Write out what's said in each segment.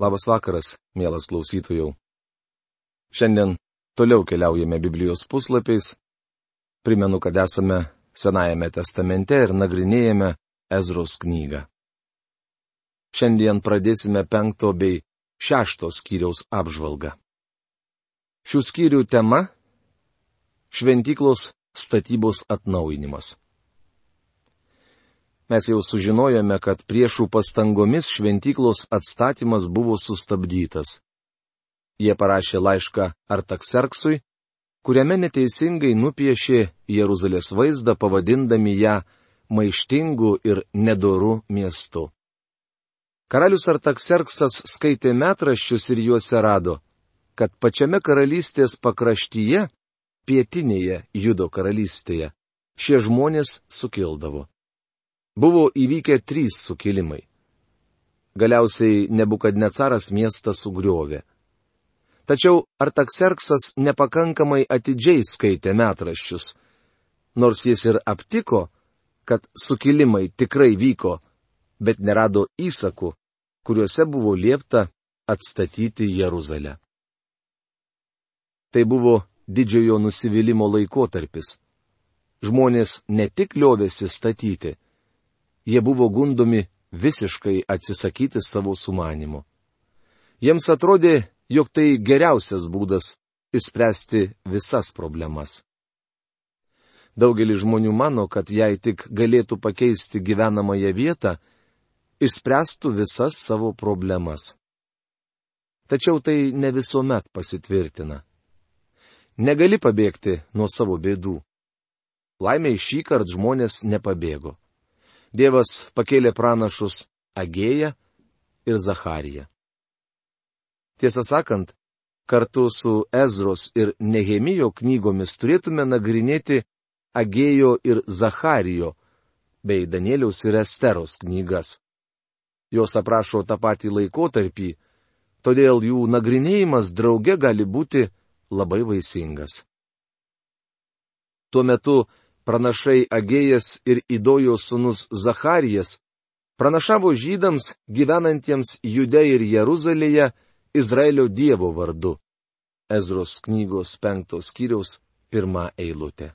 Labas vakaras, mielas klausytojų. Šiandien toliau keliaujame Biblijos puslapiais. Primenu, kad esame Senajame testamente ir nagrinėjame Ezros knygą. Šiandien pradėsime penkto bei šešto skyriaus apžvalgą. Šių skyrių tema - šventyklos statybos atnaujinimas. Mes jau sužinojome, kad priešų pastangomis šventyklos atstatymas buvo sustabdytas. Jie parašė laišką Artakserksui, kuriame neteisingai nupiešė Jeruzalės vaizdą pavadindami ją maištingu ir nedoru miestu. Karalius Artakserksas skaitė metraščius ir juose rado, kad pačiame karalystės pakraštyje, pietinėje Judo karalystėje, šie žmonės sukildavo buvo įvykę trys sukilimai. Galiausiai nebukadnecaras miestą sugriovė. Tačiau Artakserksas nepakankamai atidžiai skaitė metraščius, nors jis ir aptiko, kad sukilimai tikrai vyko, bet nerado įsakų, kuriuose buvo liepta atstatyti Jeruzalę. Tai buvo didžiojo nusivylimų laikotarpis. Žmonės ne tik liovėsi statyti, jie buvo gundomi visiškai atsisakyti savo sumanimų. Jiems atrodė, jog tai geriausias būdas išspręsti visas problemas. Daugelis žmonių mano, kad jei tik galėtų pakeisti gyvenamąją vietą, išspręstų visas savo problemas. Tačiau tai ne visuomet pasitvirtina. Negali pabėgti nuo savo bėdų. Laimiai šį kartą žmonės nepabėgo. Dievas pakėlė pranašus Agėją ir Zachariją. Tiesą sakant, kartu su Ezros ir Nehemijo knygomis turėtume nagrinėti Agėjo ir Zacharijo bei Danieliaus ir Esteros knygas. Jos aprašo tą patį laikotarpį, todėl jų nagrinėjimas drauge gali būti labai vaisingas. Tuo metu pranašai Agėjas ir Idojo sūnus Zacharijas pranašavo žydams gyvenantiems Jude ir Jeruzalėje Izraelio Dievo vardu. Ezros knygos penktos skyriaus pirmą eilutę.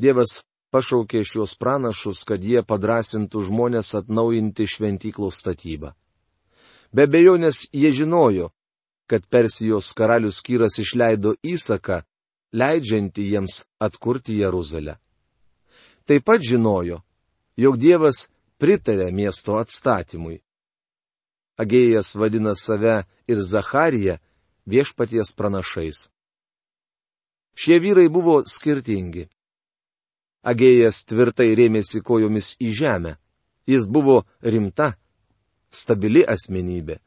Dievas pašaukė šios pranašus, kad jie padrasintų žmonės atnaujinti šventyklos statybą. Be bejonės jie žinojo, kad Persijos karalius Kyras išleido įsaką, leidžianti jiems atkurti Jeruzalę. Taip pat žinojo, jog Dievas pritarė miesto atstatymui. Agėjas vadina save ir Zachariją viešpaties pranašais. Šie vyrai buvo skirtingi. Agėjas tvirtai rėmėsi kojomis į žemę. Jis buvo rimta, stabili asmenybė.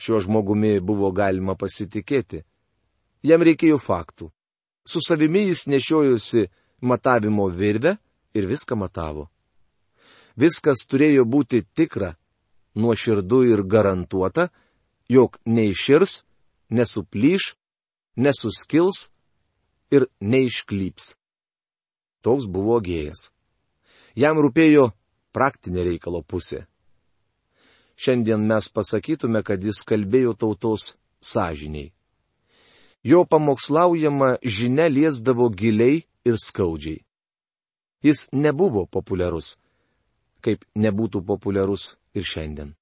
Šiuo žmogumi buvo galima pasitikėti. Jam reikėjo faktų. Su savimi jis nešiojusi matavimo virvę ir viską matavo. Viskas turėjo būti tikra, nuoširdu ir garantuota, jog neiširs, nesuplyš, nesuskils ir neišklyps. Toks buvo gėjas. Jam rūpėjo praktinė reikalo pusė. Šiandien mes pasakytume, kad jis kalbėjo tautos sąžiniai. Jo pamokslaujama žinia liesdavo giliai ir skaudžiai. Jis nebuvo populiarus, kaip nebūtų populiarus ir šiandien.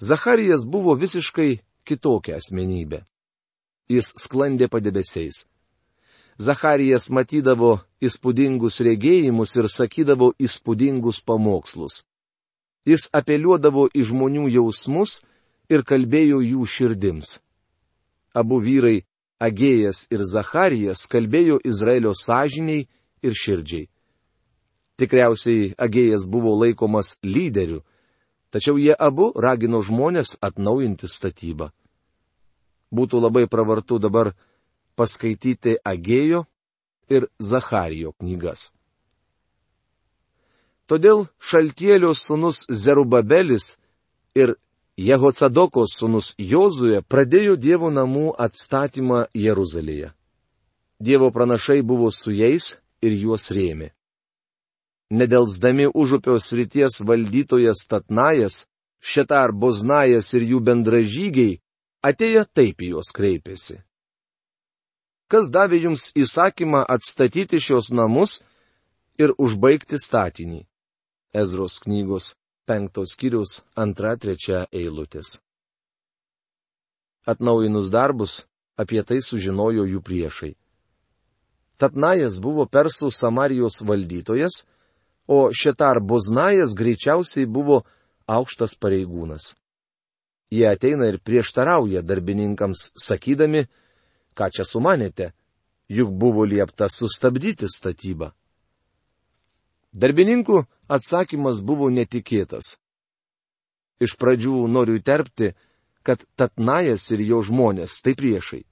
Zacharijas buvo visiškai kitokia asmenybė. Jis sklandė padebesiais. Zacharijas matydavo įspūdingus regėjimus ir sakydavo įspūdingus pamokslus. Jis apeliuodavo į žmonių jausmus ir kalbėjo jų širdims abu vyrai Agėjas ir Zacharijas kalbėjo Izraelio sąžiniai ir širdžiai. Tikriausiai Agėjas buvo laikomas lyderiu, tačiau jie abu ragino žmonės atnaujinti statybą. Būtų labai pravartu dabar paskaityti Agėjo ir Zacharijo knygas. Todėl šaltėlio sunus Zerubabelis ir Jehocadokos sūnus Jozuje pradėjo Dievo namų atstatymą Jeruzalėje. Dievo pranašai buvo su jais ir juos rėmė. Nedelsdami užupio srities valdytojas Tatnajas Šetar Boznajas ir jų bendražygiai atėję taip į juos kreipėsi. Kas davė jums įsakymą atstatyti šios namus ir užbaigti statinį? Ezros knygos penktos kiriaus antra trečia eilutės. Atnaujinus darbus, apie tai sužinojo jų priešai. Tatnajas buvo persų Samarijos valdytojas, o Šetar Boznajas greičiausiai buvo aukštas pareigūnas. Jie ateina ir prieštarauja darbininkams, sakydami, ką čia sumanėte, juk buvo liepta sustabdyti statybą. Darbininkų atsakymas buvo netikėtas. Iš pradžių noriu įterpti, kad Tatnajas ir jo žmonės tai priešai.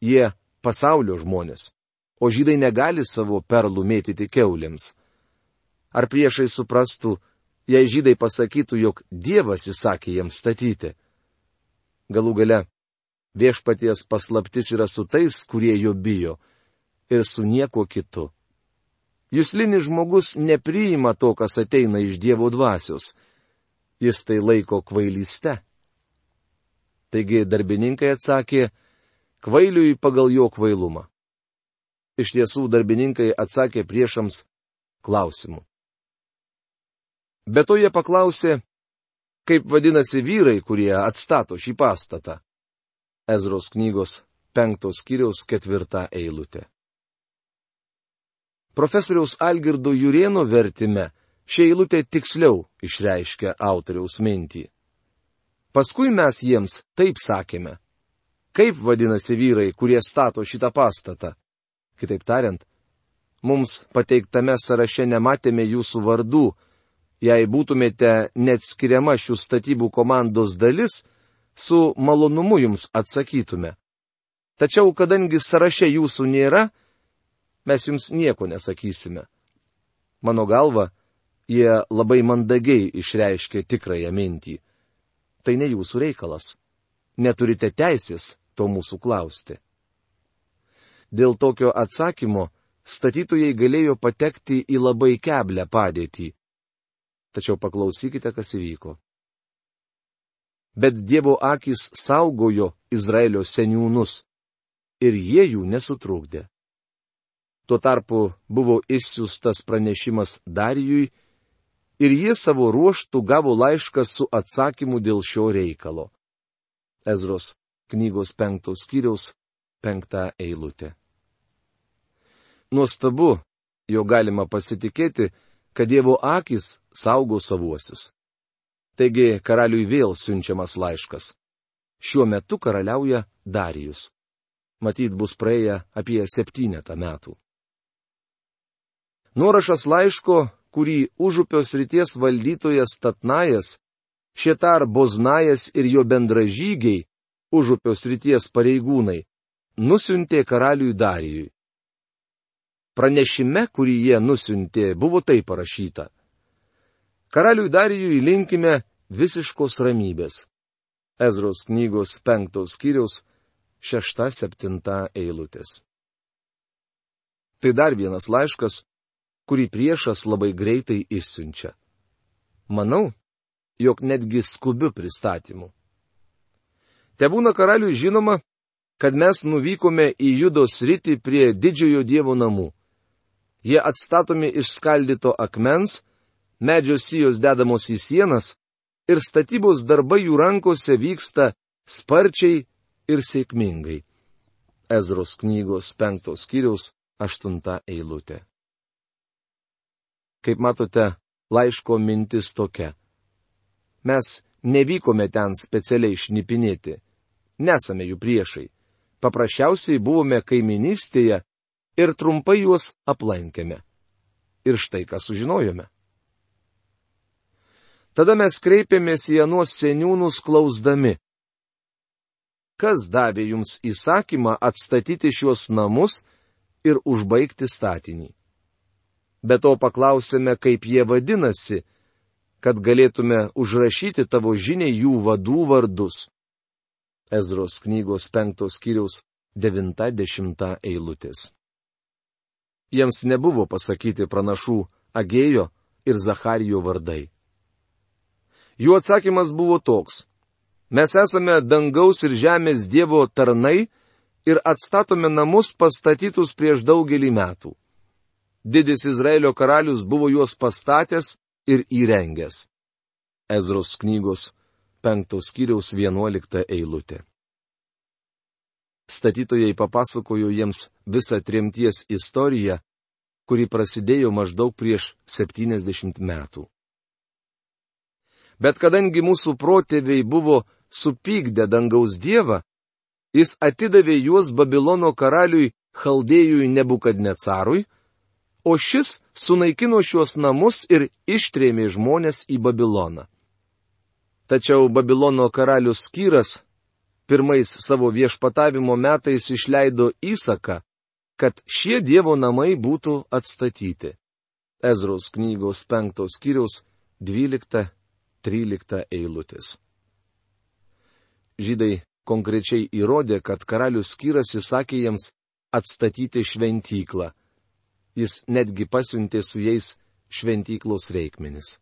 Jie pasaulio žmonės o žydai negali savo perlų mėtyti keuliams. Ar priešai suprastų, jei žydai pasakytų, jog Dievas įsakė jiems statyti? Galų gale, viešpaties paslaptis yra su tais, kurie jo bijo, ir su niekuo kitu. Juslinis žmogus nepriima to, kas ateina iš Dievo dvasios. Jis tai laiko kvailyste. Taigi darbininkai atsakė, kvailiui pagal jo kvailumą. Iš tiesų darbininkai atsakė priešams klausimu. Be to jie paklausė, kaip vadinasi vyrai, kurie atstato šį pastatą. Ezros knygos penktos kiriaus ketvirta eilutė. Profesoriaus Algirdo Jurieno vertime ši eilutė tiksliau išreiškia autoriaus mintį. Paskui mes jiems taip sakėme. Kaip vadinasi vyrai, kurie stato šitą pastatą? Kitaip tariant, mums pateiktame sąraše nematėme jūsų vardų. Jei būtumėte net skiriama šių statybų komandos dalis, su malonumu jums atsakytume. Tačiau, kadangi sąraše jūsų nėra, mes jums nieko nesakysime. Mano galva, jie labai mandagiai išreiškė tikrąją mintį. Tai ne jūsų reikalas. Neturite teisės to mūsų klausti. Dėl tokio atsakymo statytojai galėjo patekti į labai keblę padėtį. Tačiau paklausykite, kas įvyko. Bet Dievo akis saugojo Izraelio seniūnus ir jie jų nesutrūkdė. Tuo tarpu buvo išsiųstas pranešimas Darijui ir jie savo ruoštų gavo laišką su atsakymu dėl šio reikalo. Ezros knygos penktos kiriaus penktą eilutę. Nuostabu, jo galima pasitikėti, kad Dievo akis saugo savuosius. Taigi karaliui vėl siunčiamas laiškas. Šiuo metu karaliauja Darijus. Matyt, bus praėję apie septynetą metų. Nuorašas laiško, kurį užupios ryties valdytojas Tatnajas, Šetar Boznajas ir jo bendražygiai, užupios ryties pareigūnai, nusiuntė karaliui Darijui. Pranešime, kurį jie nusintė, buvo tai parašyta. Karaliui Darijui linkime visiškos ramybės. Ezros knygos penktos skyriaus šešta septinta eilutės. Tai dar vienas laiškas, kurį priešas labai greitai išsiunčia. Manau, jog netgi skubiu pristatymu. Te būna karaliui žinoma, kad mes nuvykome į judos rytį prie didžiojo dievo namų. Jie atstatomi iš skaldyto akmens, medžio sijos dedamos į sienas ir statybos darbai jų rankose vyksta sparčiai ir sėkmingai. Ezros knygos penktos skyriaus aštunta eilutė. Kaip matote, laiško mintis tokia. Mes nevykome ten specialiai šnipinėti. Nesame jų priešai. Paprasčiausiai buvome kaiminystėje ir trumpai juos aplankėme. Ir štai ką sužinojome. Tada mes kreipėmės į anuos seniūnus klausdami. Kas davė jums įsakymą atstatyti šiuos namus ir užbaigti statinį? Be to paklausėme, kaip jie vadinasi, kad galėtume užrašyti tavo žiniai jų vadų vardus. Ezros knygos penktos kiriaus 90 eilutės jiems nebuvo pasakyti pranašų Agėjo ir Zacharijo vardai. Jų atsakymas buvo toks. Mes esame dangaus ir žemės Dievo tarnai ir atstatome namus pastatytus prieš daugelį metų. Didis Izraelio karalius buvo juos pastatęs ir įrengęs. Ezros knygos penktos kiriaus vienuolikta eilutė. Statytojai papasakojo jiems visą trimties istoriją, kuri prasidėjo maždaug prieš 70 metų. Bet kadangi mūsų protėviai buvo supykdę dangaus dievą, jis atidavė juos Babilono karaliui Chaldėjui Nebukadnecarui, o šis sunaikino šiuos namus ir ištrėmė žmonės į Babiloną. Tačiau Babilono karalius Kyras pirmais savo viešpatavimo metais išleido įsaką, kad šie Dievo namai būtų atstatyti. Ezros knygos penktos kiriaus 12-13 eilutės. Žydai konkrečiai įrodė, kad karalius Kyras įsakė jiems atstatyti šventyklą. Jis netgi pasiuntė su jais šventyklos reikmenis.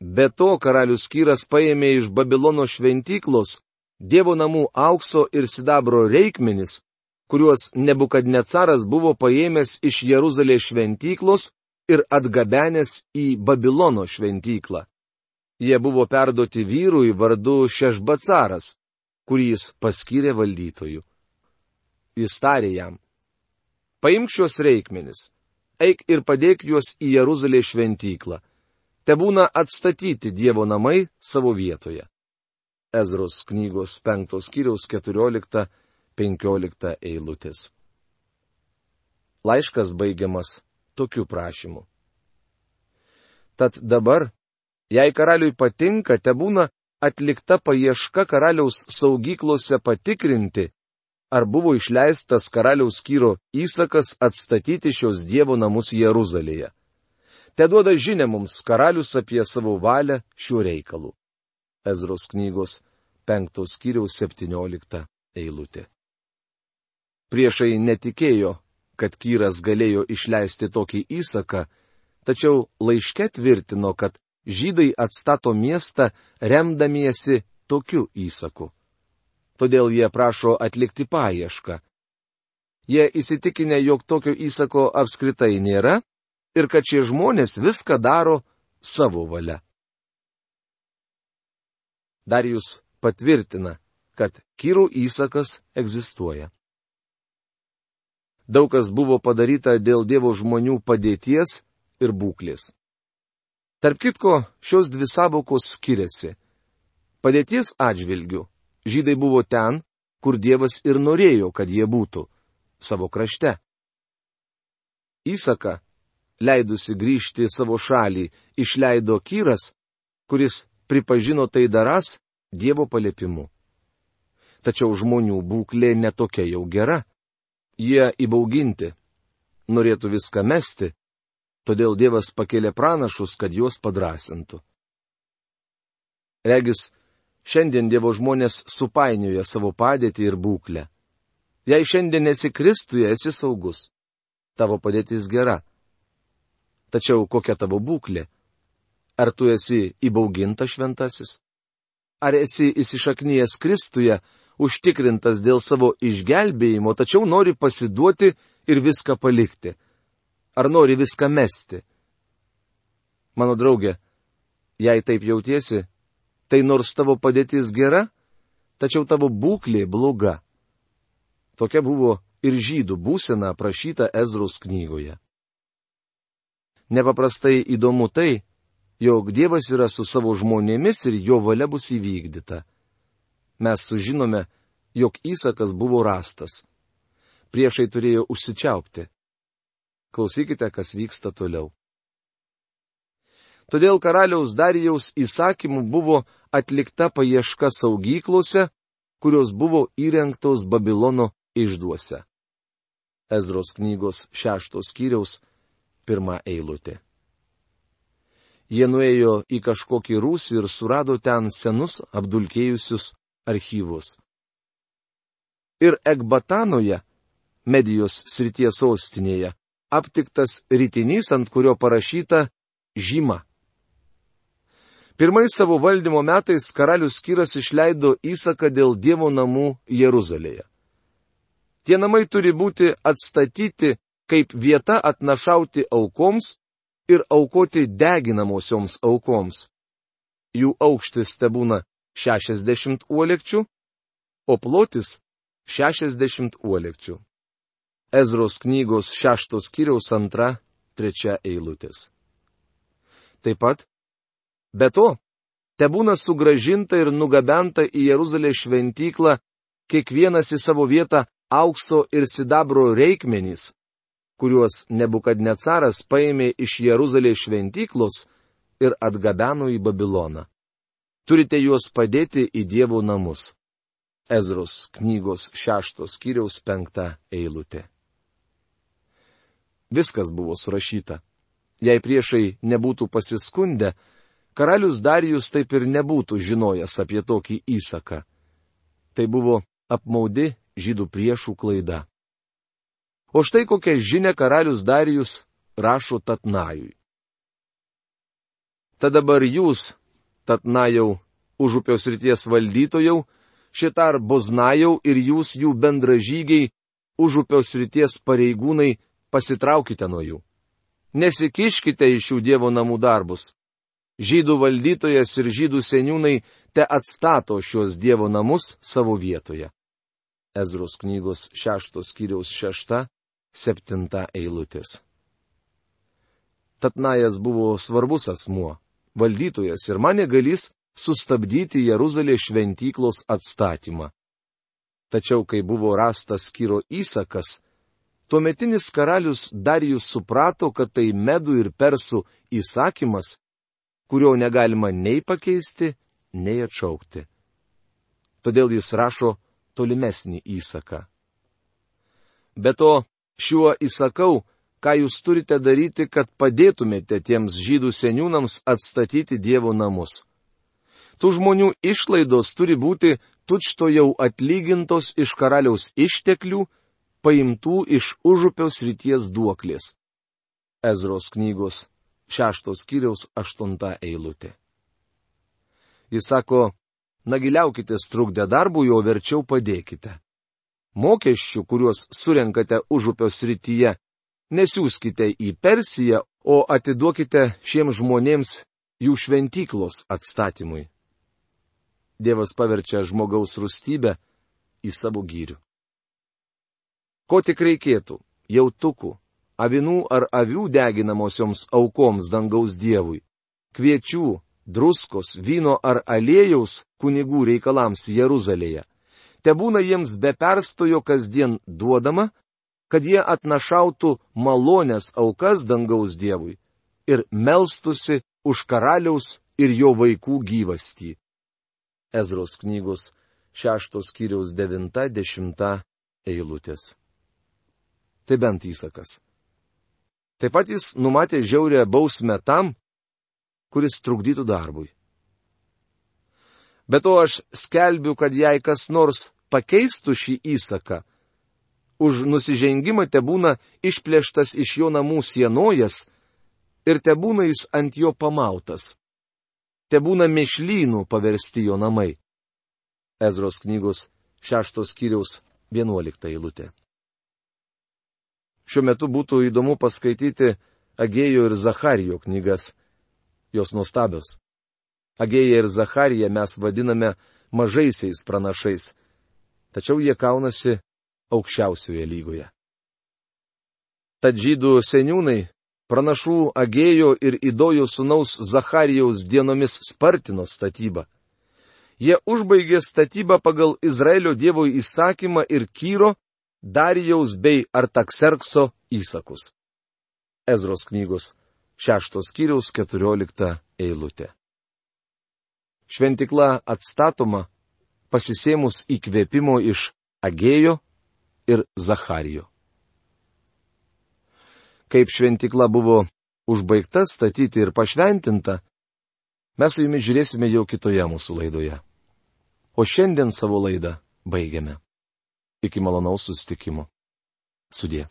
Be to karalius Kyras paėmė iš Babilono šventyklos Dievo namų aukso ir sidabro reikmenis, kuriuos Nebukadnecaras buvo paėmęs iš Jeruzalės šventyklos ir atgabenęs į Babilono šventyklą. Jie buvo perduoti vyrui vardu Šešbacaras, kurį jis paskyrė valdytoju. Jis tarė jam. Paimk šios reikmenis, eik ir padėk juos į Jeruzalės šventyklą te būna atstatyti Dievo namai savo vietoje. Ezros knygos 5 skyriaus 14-15 eilutės. Laiškas baigiamas tokiu prašymu. Tad dabar, jei karaliui patinka, te būna atlikta paieška karaliaus saugyklose patikrinti, ar buvo išleistas karaliaus kyro įsakas atstatyti šios Dievo namus Jeruzalėje te duoda žinia mums karalius apie savo valią šiuo reikalu. Ezros knygos penktos kiriaus septyniolikta eilutė. Priešai netikėjo, kad Kyras galėjo išleisti tokį įsaką, tačiau laiške tvirtino, kad žydai atstato miestą remdamiesi tokiu įsaku. Todėl jie prašo atlikti paiešką. Jie įsitikinę, jog tokio įsako apskritai nėra ir kad šie žmonės viską daro savo valia. Darijus patvirtina, kad kyrų įsakas egzistuoja. Daug kas buvo padaryta dėl Dievo žmonių padėties ir būklės. Tarp kitko, šios dvi savokos skiriasi. Padėties atžvilgių žydai buvo ten, kur Dievas ir norėjo, kad jie būtų - savo krašte. Įsaka leidusi grįžti į savo šalį, išleido Kyras, kuris pripažino tai daras Dievo paliepimu. Tačiau žmonių būklė netokia jau gera. Jie įbauginti, norėtų viską mesti, todėl Dievas pakėlė pranašus, kad juos padrasintų. Regis, šiandien Dievo žmonės supainioja savo padėtį ir būklę. Jei šiandien esi Kristuje, esi saugus. Tavo padėtis gera Tačiau kokia tavo būklė? Ar tu esi įbaugintas šventasis? Ar esi įsišaknyjęs Kristuje, užtikrintas dėl savo išgelbėjimo, tačiau nori pasiduoti ir viską palikti? Ar nori viską mesti? Mano draugė, jei taip jautiesi, tai nors tavo padėtis gera, tačiau tavo būklė bloga. Tokia buvo ir žydų būsena aprašyta Ezros knygoje. Nepaprastai įdomu tai, jog Dievas yra su savo žmonėmis ir jo valia bus įvykdyta. Mes sužinome, jog įsakas buvo rastas. Priešai turėjo užsičiaupti. Klausykite, kas vyksta toliau. Todėl karaliaus Darijaus įsakymų buvo atlikta paieška saugyklose, kurios buvo įrengtos Babilono išduose. Ezros knygos šeštos kiriaus pirmą eilutę. Jie nuėjo į kažkokį rūsį ir surado ten senus apdulkėjusius archyvus. Ir Ekbatanoje, medijos srities sostinėje, aptiktas rytinys, ant kurio parašyta žyma. Pirmais savo valdymo metais karalius Kyras išleido įsaką dėl Dievo namų Jeruzalėje. Tie namai turi būti atstatyti kaip vieta atnašauti aukoms ir aukoti deginamosioms aukoms. Jų aukštis te būna 60 uolekčių, o plotis 60 uolekčių. Ezros knygos šeštos kiriaus antra, trečia eilutės. Taip pat Be to, te būna sugražinta ir nugabenta į Jeruzalės šventyklą kiekvienas į savo vietą aukso ir sidabro reikmenys, kuriuos Nebukadnecaras paėmė iš Jeruzalės šventyklos ir atgabeno į Babiloną. Turite juos padėti į Dievo namus. Ezros knygos šeštos kiriaus penktą eilutę. Viskas buvo surašyta. Jei priešai nebūtų pasiskundę, karalius Darijus taip ir nebūtų žinojęs apie tokį įsaką. Tai buvo apmaudi žydų priešų klaida. O štai kokią žinę karalius Darijus rašo Tatnajui. Tad dabar jūs, Tatnajau, užupios ryties valdytojau, šitar Boznajau ir jūs jų bendražygiai, užupios ryties pareigūnai, pasitraukite nuo jų. Nesikiškite iš šių Dievo namų darbus žydų valdytojas ir žydų seniūnai te atstato šios Dievo namus savo vietoje. Ezros knygos šeštos kiriaus šešta, septinta eilutės. Tatnajas buvo svarbus asmuo, valdytojas ir mane galys sustabdyti Jeruzalės šventyklos atstatymą. Tačiau, kai buvo rastas Kyro įsakas, tuometinis karalius Darijus suprato, kad tai medų ir persų įsakymas, kurio negalima nei pakeisti, nei atšaukti. Todėl jis rašo tolimesnį įsaką. Be to, šiuo įsakau, ką jūs turite daryti, kad padėtumėte tiems žydų seniūnams atstatyti Dievo namus. Tų žmonių išlaidos turi būti tučto jau atlygintos iš karaliaus išteklių, paimtų iš užupiaus ryties duoklės. Ezros knygos šeštos kiriaus aštunta eilutė. Jis sako, nagiliaukite strukdę darbui, o verčiau padėkite. Mokesčių, kuriuos surenkate užupio srityje, nesiūskite į Persiją, o atiduokite šiems žmonėms jų šventyklos atstatymui. Dievas paverčia žmogaus rūstybę į savo gyrių. Ko tik reikėtų - jautukų, avinų ar avių deginamosioms aukoms dangaus dievui, kviečių, druskos, vyno ar aliejaus kunigų reikalams Jeruzalėje. Te būna jiems be perstojo kasdien duodama, kad jie atnašautų malonės aukas dangaus dievui ir melstusi už karaliaus ir jo vaikų gyvastį. Ezros knygos šeštos kiriaus devinta dešimta eilutės. Tai bent įsakas. Taip pat jis numatė žiaurę bausmę tam, kuris trukdytų darbui. Bet to aš skelbiu, kad jei kas nors pakeistų šį įsaką, už nusižengimą te būna išplėštas iš jo namų sienojas ir te būna jis ant jo pamautas. Te būna mišlynų paversti jo namai. Ezros knygos šeštos kiriaus vienuolikta eilutė. Šiuo metu būtų įdomu paskaityti Agėjo ir Zacharijo knygas. Jos nuostabios. Agėją ir Zachariją mes vadiname mažaisiais pranašais, tačiau jie kaunasi aukščiausioje lygoje. Tad žydų seniūnai pranašų Agėjo ir Idojo sunaus Zacharijaus dienomis spartino statybą. Jie užbaigė statybą pagal Izraelio Dievo įsakymą ir Kyro Darijaus bei Artakserkso įsakus. Ezros knygos šeštos kiriaus keturiolikta eilutė. Šventikla atstatoma pasisėmus įkvėpimo iš Agėjo ir Zacharijo. Kaip šventikla buvo užbaigta statyti ir pašventinta, mes su jumis žiūrėsime jau kitoje mūsų laidoje. O šiandien savo laidą baigiame. Iki malonaus sustikimo. Sudė.